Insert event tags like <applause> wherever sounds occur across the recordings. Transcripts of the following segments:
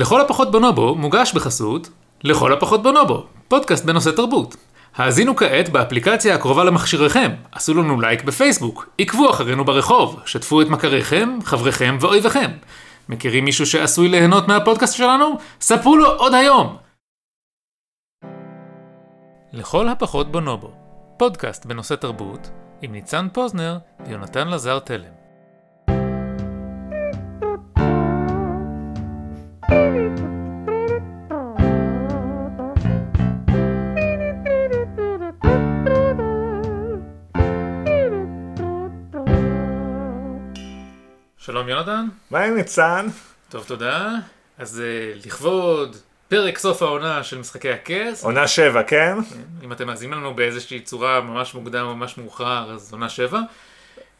לכל הפחות בונובו מוגש בחסות לכל הפחות בונובו, פודקאסט בנושא תרבות. האזינו כעת באפליקציה הקרובה למכשיריכם, עשו לנו לייק בפייסבוק, עקבו אחרינו ברחוב, שתפו את מכריכם, חבריכם ואויביכם. מכירים מישהו שעשוי ליהנות מהפודקאסט שלנו? ספרו לו עוד היום! לכל הפחות בונובו, פודקאסט בנושא תרבות, עם ניצן פוזנר ויונתן לזר תלם. יונתן. מה עם ניצן? טוב, תודה. אז uh, לכבוד פרק סוף העונה של משחקי הכס. עונה שבע, כן? כן? אם אתם מאזינים לנו באיזושהי צורה ממש מוקדם או ממש מאוחר, אז עונה שבע.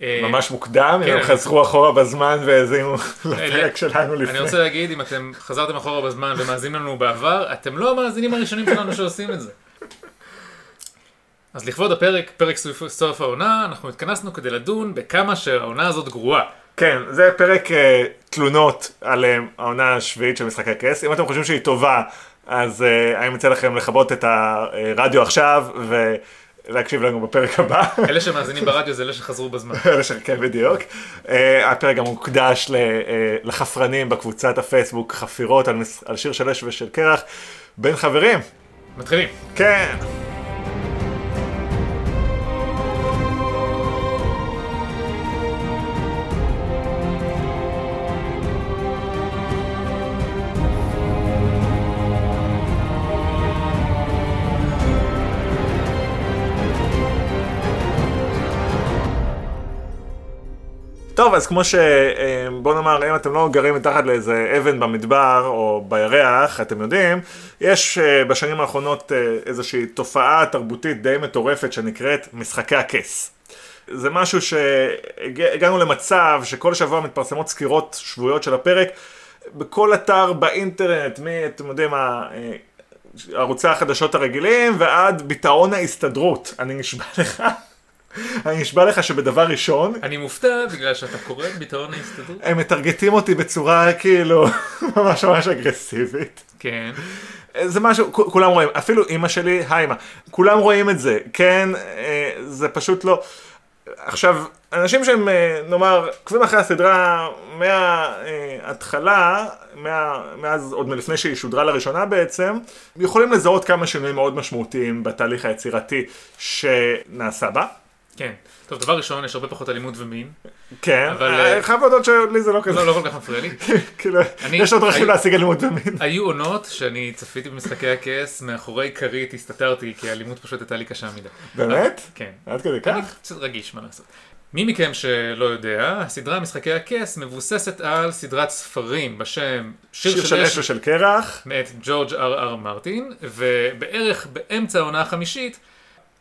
אה, ממש מוקדם, כן. אם הם חזרו אחורה בזמן והאזינו לפרק שלנו לפני. אני רוצה להגיד, אם אתם חזרתם אחורה בזמן ומאזינים לנו בעבר, אתם לא המאזינים הראשונים שלנו שעושים את זה. אז לכבוד הפרק, פרק סוף העונה, אנחנו התכנסנו כדי לדון בכמה שהעונה הזאת גרועה. כן, זה פרק uh, תלונות על uh, העונה השביעית של משחקי הכס. אם אתם חושבים שהיא טובה, אז uh, אני מציע לכם לכבות את הרדיו עכשיו ולהקשיב לנו בפרק הבא. אלה שמאזינים ברדיו זה אלה שחזרו בזמן. <laughs> אלה שכן, בדיוק. Uh, הפרק גם מוקדש uh, לחפרנים בקבוצת הפייסבוק חפירות על, על שיר של אש ושל קרח בין חברים. מתחילים. כן. טוב, אז כמו ש... אה, בוא נאמר, אם אתם לא גרים מתחת לאיזה אבן במדבר או בירח, אתם יודעים, יש אה, בשנים האחרונות אה, איזושהי תופעה תרבותית די מטורפת שנקראת משחקי הכס. זה משהו שהגענו למצב שכל שבוע מתפרסמות סקירות שבועיות של הפרק בכל אתר באינטרנט, מי, אתם יודעים, ערוצי החדשות הרגילים ועד ביטאון ההסתדרות. אני נשבע לך. אני נשבע לך שבדבר ראשון... אני מופתע בגלל שאתה קורא ביטאון ההסתדרות. הם מטרגטים אותי בצורה כאילו <laughs> ממש ממש אגרסיבית. כן. זה משהו, כולם רואים, אפילו אימא שלי, היי אימא, כולם רואים את זה, כן, אה, זה פשוט לא... עכשיו, אנשים שהם, אה, נאמר, עוקבים אחרי הסדרה מההתחלה, מה, מאז, עוד מלפני שהיא שודרה לראשונה בעצם, יכולים לזהות כמה שינויים מאוד משמעותיים בתהליך היצירתי שנעשה בה. כן. טוב, דבר ראשון, יש הרבה פחות אלימות ומין. כן, אבל... אני אה, חייב להודות שלי זה לא כזה. לא, לא כל כך מפריע לי. <laughs> כאילו, יש עוד דרכים להשיג אלימות ומין. היו עונות שאני צפיתי במשחקי הכס, מאחורי כרית הסתתרתי, כי האלימות פשוט הייתה לי קשה מדי. באמת? כן. עד כדי כך? אני קצת רגיש, מה לעשות. מי מכם שלא יודע, הסדרה משחקי הכס מבוססת על סדרת ספרים בשם שיר של אש ושל קרח, מאת ג'ורג' אר אר מרטין, ובערך באמצע העונה החמישית,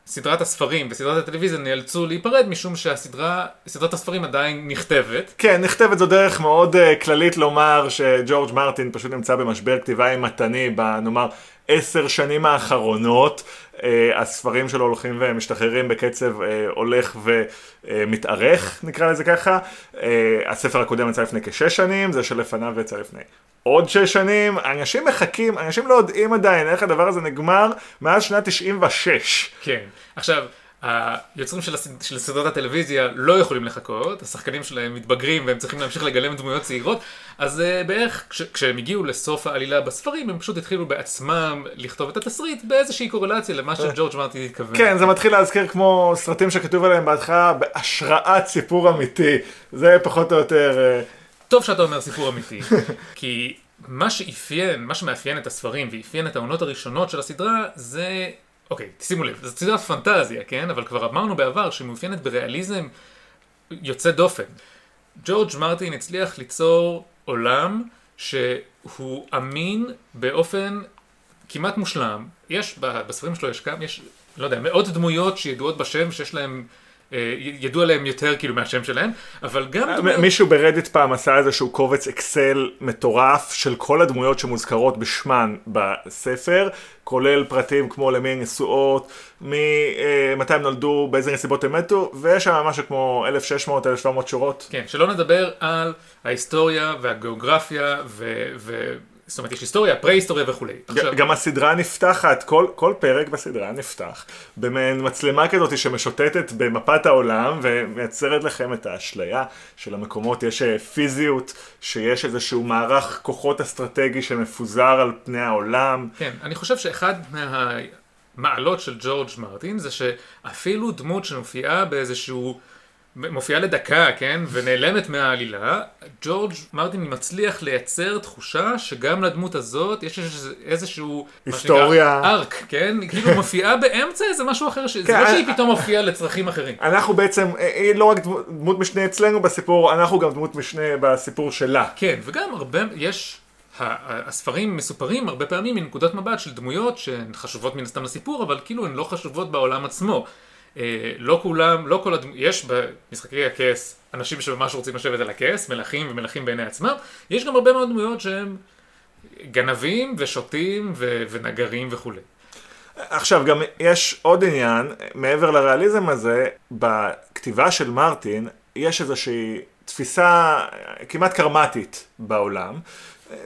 סדרת הספרים וסדרת הטלוויזיה נאלצו להיפרד משום שהסדרה, סדרת הספרים עדיין נכתבת. כן, נכתבת זו דרך מאוד uh, כללית לומר שג'ורג' מרטין פשוט נמצא במשבר כתיבה אימתני בנאמר עשר שנים האחרונות. Uh, הספרים שלו הולכים ומשתחררים בקצב uh, הולך ומתארך, נקרא לזה ככה. הספר הקודם יצא לפני כשש שנים, זה שלפניו יצא לפני עוד שש שנים, אנשים מחכים, אנשים לא יודעים עדיין איך הדבר הזה נגמר מאז שנת 96. כן, עכשיו, היוצרים של, הסד... של סדרת הטלוויזיה לא יכולים לחכות, השחקנים שלהם מתבגרים והם צריכים להמשיך לגלם דמויות צעירות, אז uh, בערך כש... כשהם הגיעו לסוף העלילה בספרים, הם פשוט התחילו בעצמם לכתוב את התסריט באיזושהי קורלציה למה שג'ורג' מרטין התכוון. כן, זה מתחיל להזכיר כמו סרטים שכתוב עליהם בהתחלה בהשראת סיפור אמיתי, זה פחות או יותר... Uh... טוב שאתה אומר סיפור אמיתי, <laughs> כי מה שאפיין, מה שמאפיין את הספרים ואפיין את העונות הראשונות של הסדרה זה, אוקיי, שימו לב, זו סדרת פנטזיה, כן? אבל כבר אמרנו בעבר שהיא מאופיינת בריאליזם יוצא דופן. ג'ורג' מרטין הצליח ליצור עולם שהוא אמין באופן כמעט מושלם. יש, בספרים שלו יש כמה, יש, לא יודע, מאות דמויות שידועות בשם שיש להם ידוע להם יותר כאילו מהשם שלהם, אבל גם... דמויות... מישהו ברדיט פעם עשה איזשהו קובץ אקסל מטורף של כל הדמויות שמוזכרות בשמן בספר, כולל פרטים כמו למי הן נשואות, ממתי הם נולדו, באיזה נסיבות הם מתו, ויש שם משהו כמו 1600-1700 שורות. כן, שלא נדבר על ההיסטוריה והגיאוגרפיה ו... זאת אומרת, יש היסטוריה, פרה-היסטוריה וכולי. עכשיו, גם הסדרה נפתחת, כל, כל פרק בסדרה נפתח במעין מצלמה כזאת שמשוטטת במפת העולם ומייצרת לכם את האשליה של המקומות, יש אה, פיזיות, שיש איזשהו מערך כוחות אסטרטגי שמפוזר על פני העולם. כן, אני חושב שאחד מהמעלות של ג'ורג' מרטין זה שאפילו דמות שמופיעה באיזשהו... מופיעה לדקה, כן, ונעלמת מהעלילה, ג'ורג' מרטין מצליח לייצר תחושה שגם לדמות הזאת יש איזשהו... היסטוריה. ארק, כן? כאילו מופיעה באמצע איזה משהו אחר, זה כן, לא אני- שהיא פתאום מופיעה לצרכים אחרים. אנחנו בעצם, אה, היא לא רק דמות- דמות משנה אצלנו בסיפור, אנחנו גם דמות משנה בסיפור שלה. כן, וגם הרבה, יש, הספרים מסופרים הרבה פעמים מנקודת מבט של דמויות שהן חשובות מן הסתם לסיפור, אבל כאילו הן לא חשובות בעולם עצמו. אה, לא כולם, לא כל הדמויות, יש במשחקי הכס אנשים שממש רוצים לשבת על הכס, מלכים ומלכים בעיני עצמם, יש גם הרבה מאוד דמויות שהם גנבים ושוטים ו- ונגרים וכולי. עכשיו גם יש עוד עניין, מעבר לריאליזם הזה, בכתיבה של מרטין יש איזושהי תפיסה כמעט קרמטית בעולם.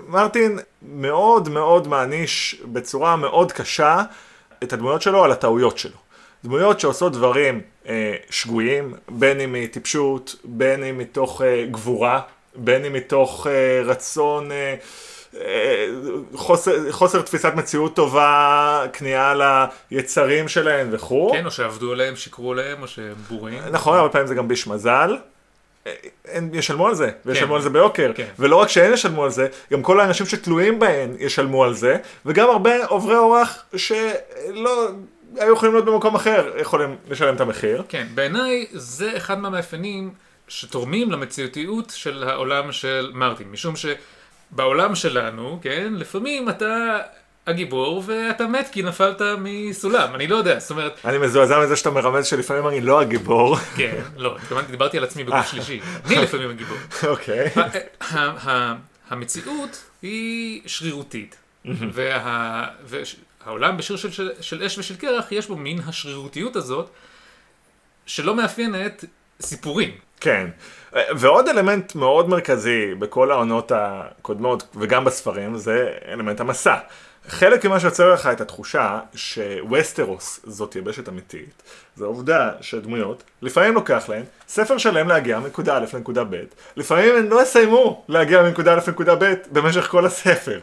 מרטין מאוד מאוד מעניש בצורה מאוד קשה את הדמויות שלו על הטעויות שלו. דמויות שעושות דברים אה, שגויים, בין אם מטיפשות, בין אם מתוך אה, גבורה, בין אם מתוך אה, רצון, אה, אה, חוסר, חוסר תפיסת מציאות טובה, כניעה ליצרים שלהם וכו'. כן, או שעבדו עליהם, שיקרו עליהם, או שהם בורים. נכון, הרבה פעמים זה גם ביש מזל. אה, הם ישלמו על זה, וישלמו כן. על זה ביוקר. כן. ולא רק שהם ישלמו על זה, גם כל האנשים שתלויים בהן ישלמו על זה, וגם הרבה עוברי אורח שלא היו יכולים להיות במקום אחר, יכולים לשלם את המחיר. כן, בעיניי זה אחד מהמאפיינים שתורמים למציאותיות של העולם של מרטין, משום שבעולם שלנו, כן, לפעמים אתה הגיבור ואתה מת כי נפלת מסולם, אני לא יודע, זאת אומרת, אני מזועזע מזה שאתה מרמז שלפעמים אני לא הגיבור. כן, לא, התכוונתי, דיברתי על עצמי בגוף שלישי, אני לפעמים הגיבור. אוקיי. המציאות היא שרירותית, וה- והעולם בשיר של- של- של אש ושל קרח, יש בו מין השרירותיות הזאת, שלא מאפיינת סיפורים. כן. ועוד אלמנט מאוד מרכזי בכל העונות הקודמות וגם בספרים זה אלמנט המסע. חלק ממה שיוצר לך את התחושה שווסטרוס זאת יבשת אמיתית, זה העובדה שדמויות, לפעמים לוקח להן ספר שלם להגיע מנקודה א' לנקודה ב', לפעמים הן לא יסיימו להגיע מנקודה א' לנקודה ב' במשך כל הספר.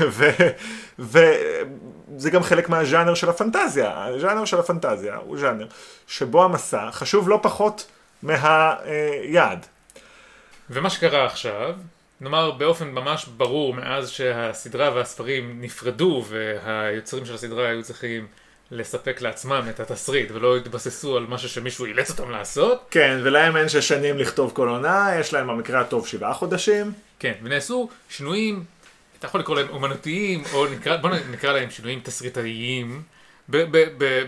<laughs> וזה גם חלק מהז'אנר של הפנטזיה. הז'אנר של הפנטזיה הוא ז'אנר שבו המסע חשוב לא פחות מהיעד. ומה שקרה עכשיו, נאמר באופן ממש ברור מאז שהסדרה והספרים נפרדו והיוצרים של הסדרה היו צריכים לספק לעצמם את התסריט ולא התבססו על משהו שמישהו אילץ אותם לעשות, כן, ולהם אין שש שנים לכתוב כל עונה, יש להם במקרה הטוב שבעה חודשים. כן, ונעשו שינויים, אתה יכול לקרוא להם אומנותיים, או נקרא, בוא נקרא להם שינויים תסריטאיים,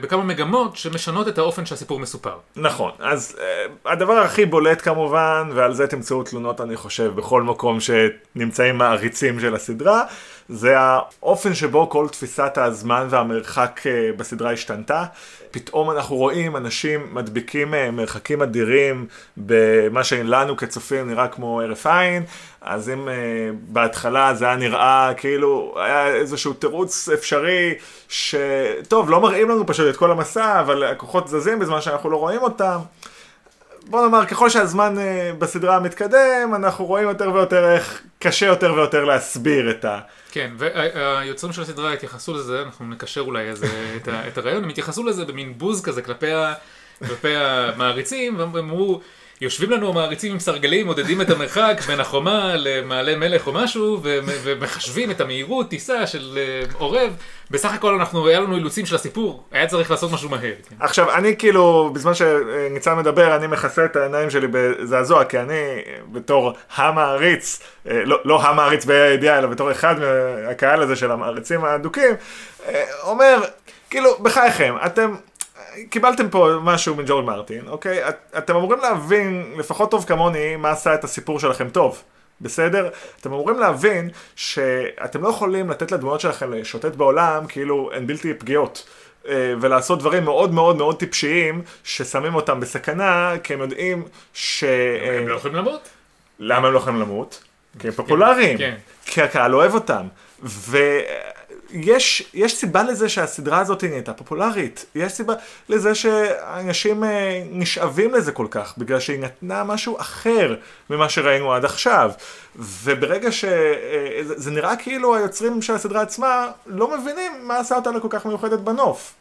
בכמה מגמות שמשנות את האופן שהסיפור מסופר. נכון, אז uh, הדבר הכי בולט כמובן, ועל זה תמצאו תלונות אני חושב בכל מקום שנמצאים מעריצים של הסדרה, זה האופן שבו כל תפיסת הזמן והמרחק uh, בסדרה השתנתה. פתאום אנחנו רואים אנשים מדביקים uh, מרחקים אדירים במה שלנו כצופים נראה כמו הרף עין, אז אם uh, בהתחלה זה היה נראה כאילו היה איזשהו תירוץ אפשרי שטוב לא מראים לנו פשוט את כל המסע אבל הכוחות זזים בזמן שאנחנו לא רואים אותם. בוא נאמר ככל שהזמן בסדרה מתקדם אנחנו רואים יותר ויותר איך קשה יותר ויותר להסביר את ה... כן, והיוצרים של הסדרה התייחסו לזה, אנחנו נקשר אולי איזה, את, ה, את הרעיון, הם התייחסו לזה במין בוז כזה כלפי, ה, כלפי המעריצים, והם אמרו, יושבים לנו המעריצים עם סרגלים, מודדים את המרחק <laughs> בין החומה למעלה מלך או משהו, ומחשבים את המהירות טיסה של אה, עורב, בסך הכל אנחנו, היה לנו אילוצים של הסיפור, היה צריך לעשות משהו מהר. כן. עכשיו אני כאילו בזמן שניצן מדבר אני מכסה את העיניים שלי בזעזוע כי אני בתור המעריץ אה, לא, לא המעריץ בידיעה אלא בתור אחד מהקהל הזה של המעריצים האדוקים אה, אומר כאילו בחייכם אתם קיבלתם פה משהו מג'ורד מרטין אוקיי את, אתם אמורים להבין לפחות טוב כמוני מה עשה את הסיפור שלכם טוב. בסדר? אתם אמורים להבין שאתם לא יכולים לתת לדמויות שלכם לשוטט בעולם כאילו הן בלתי פגיעות. אה, ולעשות דברים מאוד מאוד מאוד טיפשיים ששמים אותם בסכנה כי הם יודעים ש... הם לא יכולים למות. למה הם לא יכולים למות? כי הם פופולריים, כן. כי הקהל אוהב אותם. ויש יש סיבה לזה שהסדרה הזאת נהייתה פופולרית. יש סיבה לזה שאנשים אה, נשאבים לזה כל כך, בגלל שהיא נתנה משהו אחר ממה שראינו עד עכשיו. וברגע שזה נראה כאילו היוצרים של הסדרה עצמה לא מבינים מה עשה אותה לכל כך מיוחדת בנוף.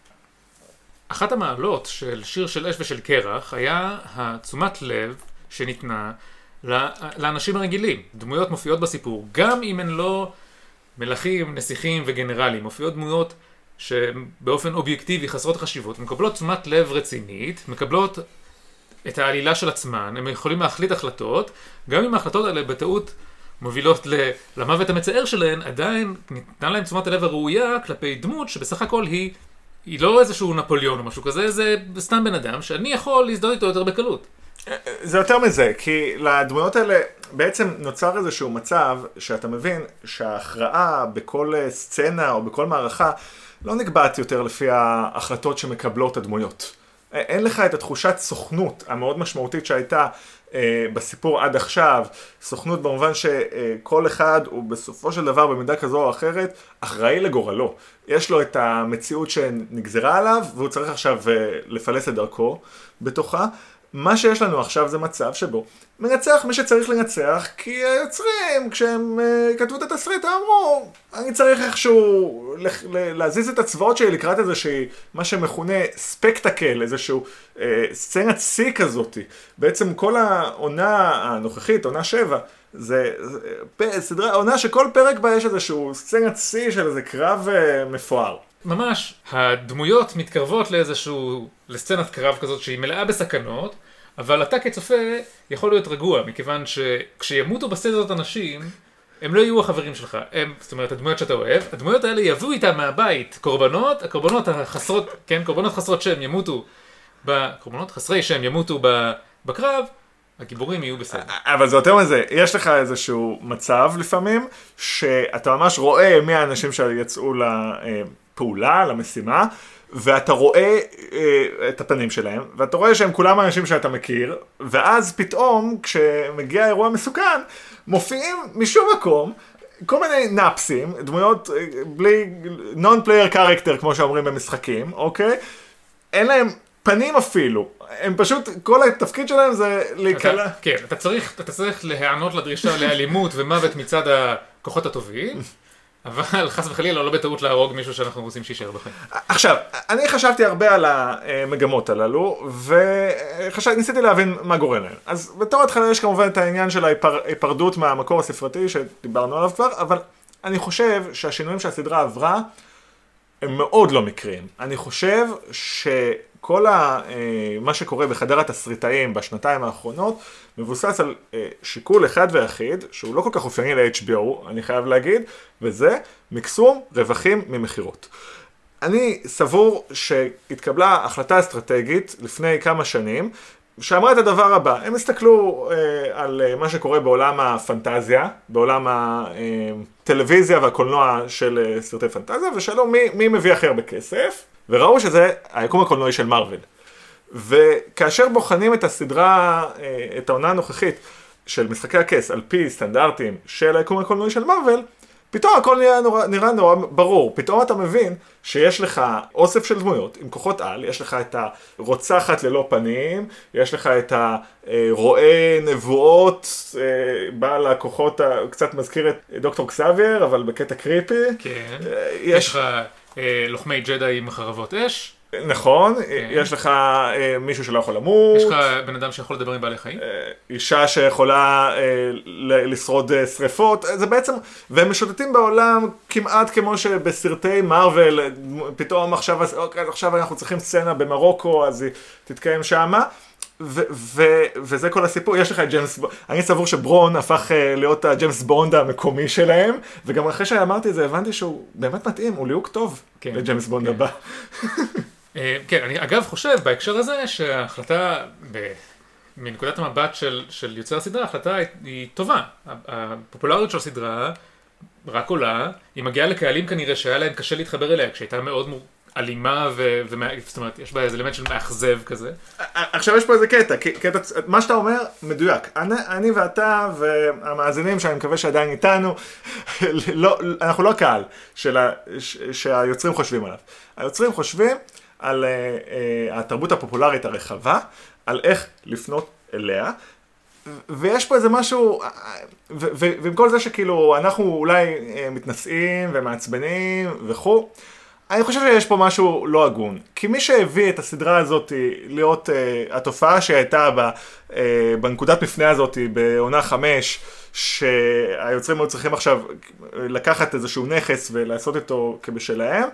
אחת המעלות של שיר של אש ושל קרח היה התשומת לב שניתנה לאנשים הרגילים. דמויות מופיעות בסיפור, גם אם הן לא מלכים, נסיכים וגנרלים, מופיעות דמויות שבאופן אובייקטיבי חסרות חשיבות, מקבלות תשומת לב רצינית, מקבלות את העלילה של עצמן, הם יכולים להחליט החלטות, גם אם ההחלטות האלה בטעות מובילות למוות המצער שלהן, עדיין ניתנה להם תשומת הלב הראויה כלפי דמות שבסך הכל היא, היא לא איזשהו נפוליאון או משהו כזה, זה סתם בן אדם שאני יכול להזדהות איתו יותר בקלות. זה יותר מזה, כי לדמויות האלה בעצם נוצר איזשהו מצב שאתה מבין שההכרעה בכל אה, סצנה או בכל מערכה לא נקבעת יותר לפי ההחלטות שמקבלות הדמויות. אה, אין לך את התחושת סוכנות המאוד משמעותית שהייתה אה, בסיפור עד עכשיו, סוכנות במובן שכל אחד הוא בסופו של דבר במידה כזו או אחרת אחראי לגורלו. יש לו את המציאות שנגזרה עליו והוא צריך עכשיו אה, לפלס את דרכו בתוכה. מה שיש לנו עכשיו זה מצב שבו מנצח מי שצריך לנצח, כי היוצרים, כשהם uh, כתבו את התסריט, אמרו, אני צריך איכשהו להזיז את הצבאות שלי לקראת איזושהי, מה שמכונה ספקטקל, איזשהו uh, סצנת שיא כזאתי. בעצם כל העונה הנוכחית, עונה שבע, זה, סדרה, עונה שכל פרק בה יש איזשהו סצנת שיא של איזה קרב uh, מפואר. ממש, הדמויות מתקרבות לאיזשהו, לסצנת קרב כזאת שהיא מלאה בסכנות, אבל אתה כצופה יכול להיות רגוע, מכיוון שכשימותו בסצנה אנשים, הם לא יהיו החברים שלך, הם, זאת אומרת, הדמויות שאתה אוהב, הדמויות האלה יביאו איתם מהבית קורבנות, הקורבנות החסרות, כן, קורבנות חסרות שם ימותו, קורבנות חסרי שם ימותו בקרב, הגיבורים יהיו בסדר. אבל זה יותר מזה, יש לך איזשהו מצב לפעמים, שאתה ממש רואה מי האנשים שיצאו לפעולה, למשימה, ואתה רואה אה, את הפנים שלהם, ואתה רואה שהם כולם אנשים שאתה מכיר, ואז פתאום, כשמגיע אירוע מסוכן, מופיעים משום מקום. כל מיני נאפסים, דמויות אה, בלי non-player character כמו שאומרים במשחקים, אוקיי? אין להם פנים אפילו, הם פשוט, כל התפקיד שלהם זה להיקלע. כן, אתה צריך, אתה צריך להיענות לדרישה לאלימות ומוות מצד הכוחות הטובים, אבל חס וחלילה לא בטעות להרוג מישהו שאנחנו רוצים שיישאר בחיים. עכשיו, אני חשבתי הרבה על המגמות הללו, וניסיתי להבין מה גורם להם. אז בתור התחלה יש כמובן את העניין של ההיפרדות מהמקור הספרתי, שדיברנו עליו כבר, אבל אני חושב שהשינויים שהסדרה עברה, הם מאוד לא מקריים. אני חושב שכל ה, מה שקורה בחדר התסריטאים בשנתיים האחרונות, מבוסס על שיקול אחד ויחיד, שהוא לא כל כך אופייני ל-HBO, אני חייב להגיד, וזה מקסום רווחים ממכירות. אני סבור שהתקבלה החלטה אסטרטגית לפני כמה שנים, שאמרה את הדבר הבא, הם הסתכלו אה, על אה, מה שקורה בעולם הפנטזיה, בעולם הטלוויזיה והקולנוע של אה, סרטי פנטזיה, ושאלו מי, מי מביא הכי הרבה כסף, וראו שזה היקום הקולנועי של מארוול. וכאשר בוחנים את הסדרה, אה, את העונה הנוכחית של משחקי הכס על פי סטנדרטים של היקום הקולנועי של מארוול, פתאום הכל נראה נורא, נראה נורא ברור, פתאום אתה מבין שיש לך אוסף של דמויות עם כוחות על, יש לך את הרוצחת ללא פנים, יש לך את הרועה נבואות, אה, בעל הכוחות, קצת מזכיר את דוקטור קסאבייר, אבל בקטע קריפי. כן, אה, יש לך אה, לוחמי ג'די עם חרבות אש. נכון, יש לך אה, מישהו שלא יכול למות. יש לך בן אדם שיכול לדבר עם בעלי חיים. אה, אישה שיכולה אה, לשרוד אה, שריפות, זה בעצם, והם משוטטים בעולם כמעט כמו שבסרטי מארוול, אה, פתאום עכשיו, אוקיי, עכשיו אנחנו צריכים סצנה במרוקו, אז היא תתקיים שמה. ו- ו- וזה כל הסיפור, יש לך את ג'יימס בונד, אני סבור שברון הפך uh, להיות הג'יימס בונד המקומי שלהם, וגם אחרי שאמרתי את זה הבנתי שהוא באמת מתאים, הוא ליהוק טוב כן, לג'יימס בונד כן. הבא. <laughs> אה, כן, אני אגב חושב בהקשר הזה שההחלטה, ב- מנקודת המבט של, של יוצר הסדרה, ההחלטה היא, טובה. הפופולריות של הסדרה רק עולה, היא מגיעה לקהלים כנראה שהיה להם קשה להתחבר אליה כשהייתה מאוד מור... אלימה, ו... ומה... זאת אומרת, יש בה איזה אלמנט של מאכזב כזה. עכשיו יש פה איזה קטע, קטע, מה שאתה אומר מדויק. אני, אני ואתה והמאזינים שאני מקווה שעדיין איתנו, <laughs> לא, אנחנו לא קהל של ה, שהיוצרים חושבים עליו. היוצרים חושבים על uh, uh, התרבות הפופולרית הרחבה, על איך לפנות אליה, ויש פה איזה משהו, ועם כל זה שכאילו אנחנו אולי אה, מתנשאים ומעצבנים וכו', אני חושב שיש פה משהו לא הגון. כי מי שהביא את הסדרה הזאת להיות uh, התופעה שהייתה בה, uh, בנקודת מפנה הזאת בעונה חמש, שהיוצרים היו צריכים עכשיו לקחת איזשהו נכס ולעשות איתו כבשלהם,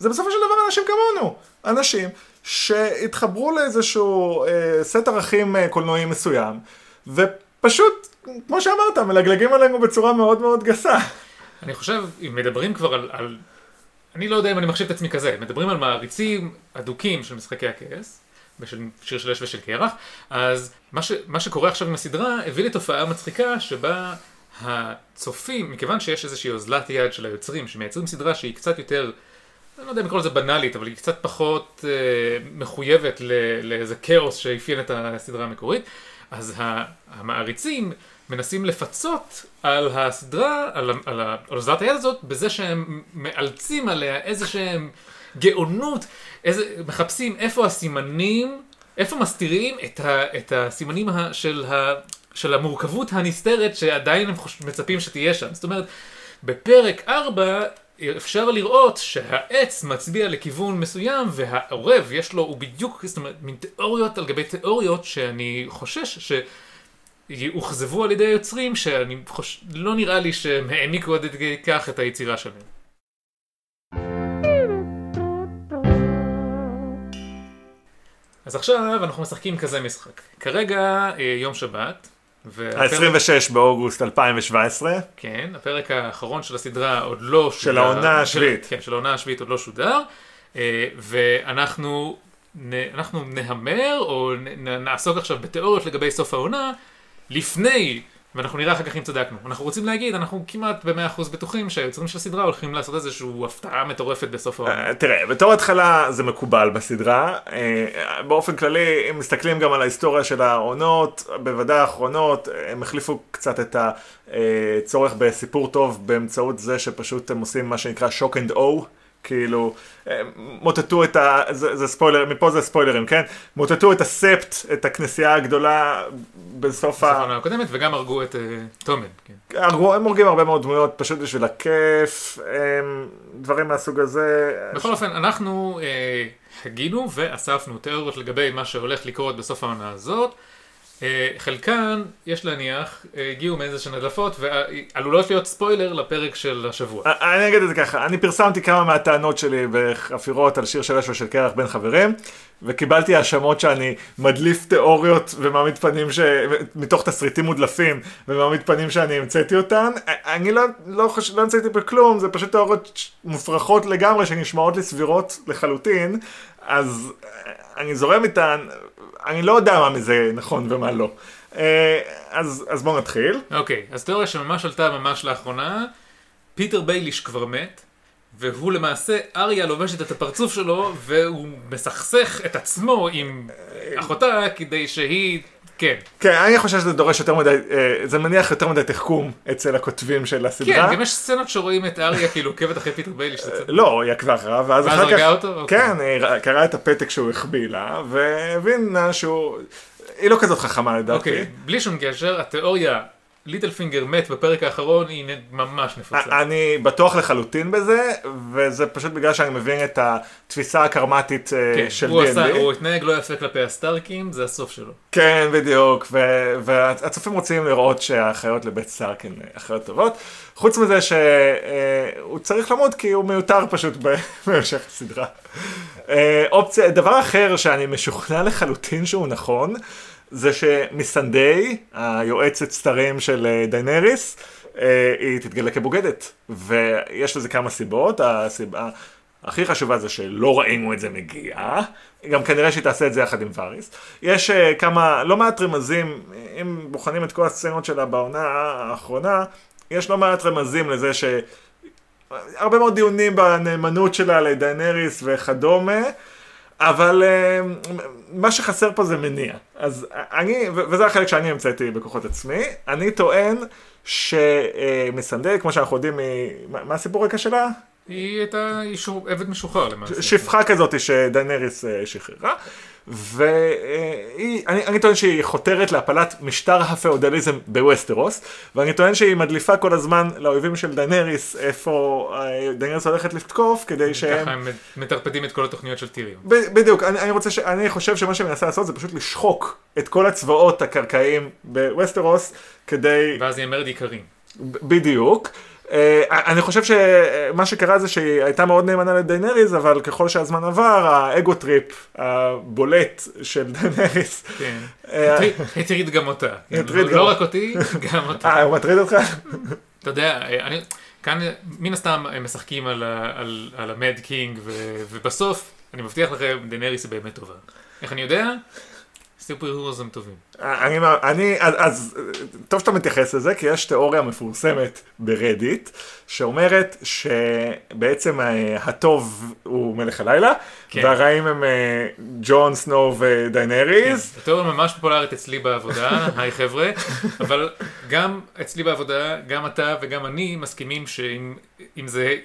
זה בסופו של דבר אנשים כמונו. אנשים שהתחברו לאיזשהו uh, סט ערכים uh, קולנועי מסוים, ופשוט, כמו שאמרת, מלגלגים עלינו בצורה מאוד מאוד גסה. אני חושב, אם מדברים כבר על, על... אני לא יודע אם אני מחשיב את עצמי כזה, מדברים על מעריצים אדוקים של משחקי הכס, ושל שיר של אש ושל קרח, אז מה, ש, מה שקורה עכשיו עם הסדרה הביא לתופעה מצחיקה שבה הצופים, מכיוון שיש איזושהי אוזלת יד של היוצרים שמייצרים סדרה שהיא קצת יותר, אני לא יודע אם לקרוא לזה בנאלית, אבל היא קצת פחות אה, מחויבת לאיזה כאוס שאפיין את הסדרה המקורית, אז המעריצים מנסים לפצות על הסדרה, על, על, על אוזלת היד הזאת, בזה שהם מאלצים עליה איזה שהם גאונות, איזה, מחפשים איפה הסימנים, איפה מסתירים את, ה, את הסימנים ה, של, ה, של המורכבות הנסתרת שעדיין הם חוש, מצפים שתהיה שם. זאת אומרת, בפרק 4 אפשר לראות שהעץ מצביע לכיוון מסוים והעורב יש לו, הוא בדיוק, זאת אומרת, מין תיאוריות על גבי תיאוריות שאני חושש שיאוכזבו על ידי היוצרים שאני חוש... לא נראה לי שהם העמיקו עד כדי כך את היצירה שלהם. אז עכשיו אנחנו משחקים כזה משחק. כרגע אה, יום שבת, ה-26 באוגוסט 2017. כן, הפרק האחרון של הסדרה עוד לא שודר. של העונה השביעית. כן, של העונה השביעית עוד לא שודר. אה, ואנחנו אנחנו נהמר או נעסוק עכשיו בתיאוריות לגבי סוף העונה לפני ואנחנו נראה אחר כך אם צדקנו. אנחנו רוצים להגיד, אנחנו כמעט במאה אחוז בטוחים שהיוצרים של הסדרה הולכים לעשות איזושהי הפתעה מטורפת בסוף העונה. אה, תראה, בתור התחלה זה מקובל בסדרה. אה, באופן כללי, אם מסתכלים גם על ההיסטוריה של העונות, בוודאי האחרונות, הם החליפו קצת את הצורך בסיפור טוב באמצעות זה שפשוט הם עושים מה שנקרא shock and awe. כאילו, אה, מוטטו את ה... זה, זה ספוילר, מפה זה ספוילרים, כן? מוטטו את הספט, את הכנסייה הגדולה בסוף ה... העונה הקודמת, וגם הרגו את אה, טומן, כן. הרגו, הם הורגים הרבה מאוד דמויות פשוט בשביל הכיף, הם, דברים מהסוג הזה. בכל אופן, אנחנו uh, הגינו ואספנו תיאוריות לגבי מה שהולך לקרות בסוף העונה הזאת. אה, חלקן, יש להניח, אה, הגיעו מאיזה שהן הדלפות ועלולות להיות ספוילר לפרק של השבוע. אה, אני אגיד את זה ככה, אני פרסמתי כמה מהטענות שלי בחפירות על שיר של אש ושל קרח בין חברים, וקיבלתי האשמות שאני מדליף תיאוריות ומעמיד פנים ש... מתוך תסריטים מודלפים, ומעמיד פנים שאני המצאתי אותן. אני לא, לא, חושב, לא המצאתי בכלום, זה פשוט תיאוריות מופרכות לגמרי שנשמעות לי סבירות לחלוטין, אז אני זורם איתן. אני לא יודע מה מזה נכון ומה לא. אה, אז, אז בואו נתחיל. אוקיי, okay, אז תיאוריה שממש עלתה ממש לאחרונה, פיטר בייליש כבר מת, והוא למעשה, אריה לובשת את הפרצוף שלו, והוא מסכסך את עצמו עם אחותה כדי שהיא כן. כן, אני חושב שזה דורש יותר מדי, אה, זה מניח יותר מדי תחכום אצל הכותבים של הסדרה. כן, גם יש סצנות שרואים את אריה כאילו עוקבת אחרי פיטר בייליש. לא, היא עקבה אחריו, ואז אחר כך... ואז הרגה אותו? כן, היא קראה את הפתק שהוא החביא לה, והבינה שהוא... היא לא כזאת חכמה לדעתי. אוקיי, בלי שום קשר, התיאוריה ליטל פינגר מת בפרק האחרון היא ממש נפוצה. אני בטוח לחלוטין בזה, וזה פשוט בגלל שאני מבין את התפיסה הדרמטית אה, כן, של D&D. הוא התנהג לא יפה כלפי הסטארקים, זה הסוף שלו. כן, בדיוק, והצופים רוצים לראות שהאחיות לבית סטארק הן אחיות טובות. חוץ מזה שהוא אה, צריך למות כי הוא מיותר פשוט <laughs> בהמשך הסדרה. אה, אופציה, דבר אחר שאני משוכנע לחלוטין שהוא נכון, זה שמסנדיי, היועצת סתרים של אה, דיינריס, אה, היא תתגלה כבוגדת. ויש לזה כמה סיבות, הסיבה הכי חשובה זה שלא ראינו את זה מגיע, גם כנראה שהיא תעשה את זה יחד עם וריס. יש אה, כמה, לא מעט רמזים, אם בוחנים את כל הסצנות שלה בעונה האחרונה, יש לא מעט רמזים לזה ש... הרבה מאוד דיונים בנאמנות שלה לדיינריס וכדומה, אבל אה, מה שחסר פה זה מניע. אז אני, וזה החלק שאני המצאתי בכוחות עצמי, אני טוען שמסנדל, כמו שאנחנו יודעים, מה- הסיפור רקע שלה? היא הייתה עבד משוחרר למעשה. שפחה כזאת שדיינריס אה, שחררה, והיא, אני, אני טוען שהיא חותרת להפלת משטר הפאודליזם בווסטרוס, ואני טוען שהיא מדליפה כל הזמן לאויבים של דיינריס איפה אה, דיינריס הולכת לתקוף, כדי שהם... ככה הם מטרפדים את כל התוכניות של טיריון. בדיוק, אני, אני רוצה ש... אני חושב שמה שהיא מנסה לעשות זה פשוט לשחוק את כל הצבאות הקרקעיים בווסטרוס כדי... ואז היא אומרת דרקאריס. ב- בדיוק. אה, אני חושב שמה שקרה זה שהיא הייתה מאוד נאמנה לדיינריס, אבל ככל שהזמן עבר, ה ego trip הבולט של <laughs> דיינריס. כן. אה, הטריד- גם אותה. הטריד לא גם- לא רק אותי, גם אותה. אה, הוא מטריד אותך? אתה יודע, אני, כאן מן הסתם הם משחקים על, על, על ה mad king, ו, ובסוף, אני מבטיח לכם, דנריס היא באמת טובה. איך אני יודע? super heroes הם טובים. אני, אני, אז, אז טוב שאתה מתייחס לזה, כי יש תיאוריה מפורסמת ברדיט, שאומרת שבעצם אה, הטוב הוא מלך הלילה, כן. והרעים הם אה, ג'ון, סנואו ודיינריס. התיאוריה ממש פופולרית אצלי בעבודה, <laughs> היי חבר'ה, אבל גם אצלי בעבודה, גם אתה וגם אני מסכימים שאם אם זה,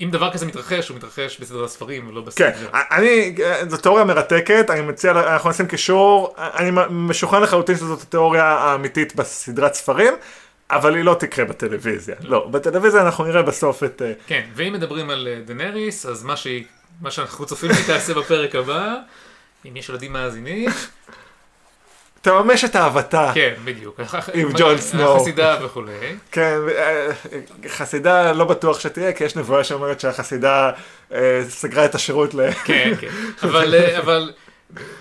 אם, דבר כזה מתרחש, הוא מתרחש בסדרת ספרים ולא בסדרה. כן, אני, זו תיאוריה מרתקת, אני מציע, אנחנו נשים קישור, אני משוכנע לחלוטין שזאת התיאוריה האמיתית בסדרת ספרים, אבל היא לא תקרה בטלוויזיה. לא, בטלוויזיה אנחנו נראה בסוף את... אה, כן, ואם מדברים על אה, דנריס, אז מה, שהיא, מה שאנחנו צופים שהיא תעשה בפרק הבא, אם יש ילדים מאזינים, תממש את אהבתה. כן, בדיוק. עם ג'ון סנואו. החסידה וכולי. כן, אה, חסידה לא בטוח שתהיה, כי יש נבואה שאומרת שהחסידה אה, סגרה את השירות ל... כן, כן. <laughs> אבל, אה, אבל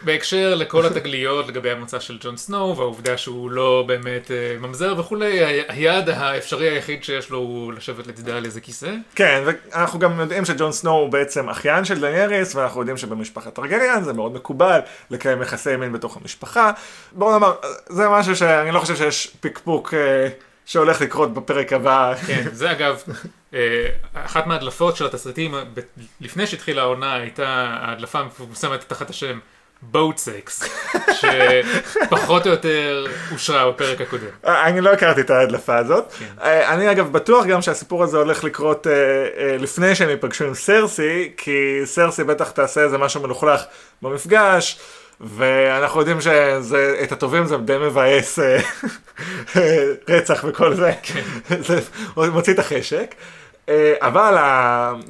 בהקשר לכל התגליות לגבי המוצא של ג'ון סנואו, והעובדה שהוא לא באמת אה, ממזר וכולי, היעד האפשרי היחיד שיש לו הוא לשבת לצידה על איזה כיסא. כן, ואנחנו גם יודעים שג'ון סנואו הוא בעצם אחיין של דנייריס, ואנחנו יודעים שבמשפחת טרגריאן זה מאוד מקובל לקיים יחסי מין בתוך המשפחה. בואו נאמר, זה משהו שאני לא חושב שיש פקפוק אה, שהולך לקרות בפרק הבא. כן, זה אגב, אה, אחת מההדלפות של התסריטים, לפני שהתחילה העונה, הייתה ההדלפה המפורסמת תחת השם boat sex, שפחות או יותר אושרה בפרק הקודם. אה, אני לא הכרתי את ההדלפה הזאת. כן. אה, אני אגב בטוח גם שהסיפור הזה הולך לקרות אה, לפני שהם ייפגשו עם סרסי, כי סרסי בטח תעשה איזה משהו מלוכלך במפגש, ואנחנו יודעים שאת הטובים זה די מבאס <laughs> רצח וכל זה, זה מוציא את החשק. אה, אבל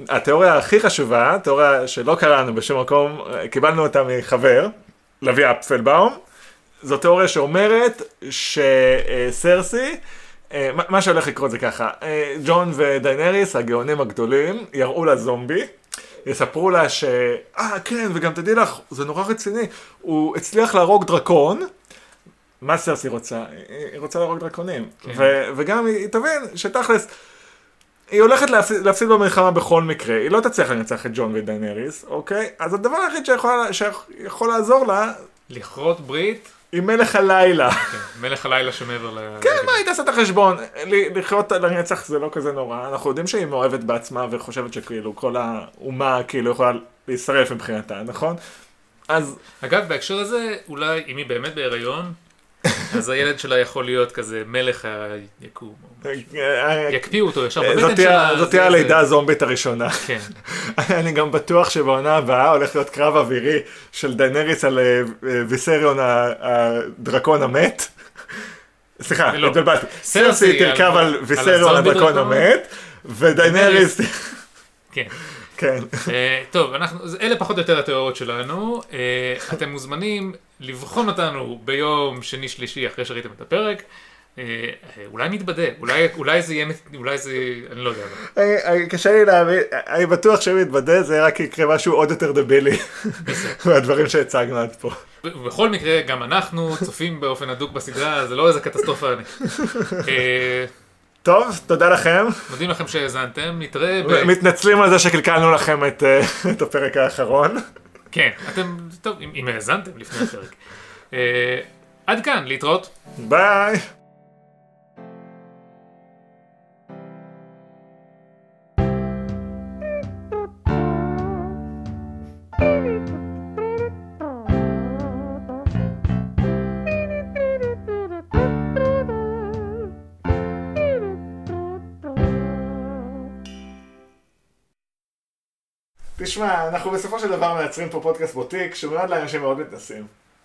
התיאוריה הכי חשובה, תיאוריה שלא קראנו בשום מקום, אה, קיבלנו אותה מחבר, לוי אפפלבאום, זו תיאוריה שאומרת שסרסי, אה, מה- שהולך לקרות זה ככה, ג'ון ודיינריס, הגאונים הגדולים, יראו לה זומבי, יספרו לה ש... אה, כן, וגם תדעי לך, זה נורא רציני, הוא הצליח להרוג דרקון, מה סרסי רוצה? היא רוצה להרוג דרקונים. כן. ו- וגם היא תבין שתכלס, היא הולכת להפסיד, להפסיד במלחמה בכל מקרה, היא לא תצליח לנצח את ג'ון ודיינריס, אוקיי? אז הדבר היחיד שיכול, שיכול לעזור לה, לכרות ברית, היא מלך הלילה. כן, מלך הלילה שמעבר ל... כן, מה, היא תעשה את החשבון. ל- לחיות לנצח זה לא כזה נורא. אנחנו יודעים שהיא מאוהבת בעצמה וחושבת שכאילו כל האומה כאילו יכולה להישרף מבחינתה, נכון? אז אגב, בהקשר הזה, אולי אם היא באמת בהיריון, אז הילד שלה יכול להיות כזה מלך היקום. יקפיאו אותו ישר בבטן שלה. זאת תהיה הלידה הזומבית הראשונה. כן. <laughs> אני גם בטוח שבעונה הבאה הולך להיות קרב אווירי של דיינריס על אה, אה, ויסריון הדרקון המת. סליחה, לא. התבלבלתי. סרסי תרכב על- ויסריון הדרקון דרקון. המת, ודיינריס, כן. כן. אה, טוב, אנחנו, אלה פחות או יותר התיאוריות שלנו. אה, אתם מוזמנים לבחון אותנו ביום שני שלישי אחרי שראיתם את הפרק. אה, אה, אולי נתבדה, אולי, אולי זה יהיה, אולי זה, אני לא יודע. אני- קשה לי להבין, אני בטוח שאם יתבדה זה רק יקרה משהו עוד יותר דבילי <laughs> מהדברים שהצגנו עד פה. בכל מקרה, גם אנחנו צופים באופן הדוק בסדרה, זה לא איזה קטסטרופה. אה, טוב, תודה לכם. מודים לכם שהאזנתם, נתראה ב... מתנצלים על זה שקלקלנו לכם אה, את הפרק האחרון. כן, אתם, טוב, אם האזנתם לפני הפרק. אה, עד כאן, להתראות. ביי. תשמע, אנחנו בסופו של דבר מייצרים פה פודקאסט בוטיק שמיועד לאנשים מאוד מתנסים.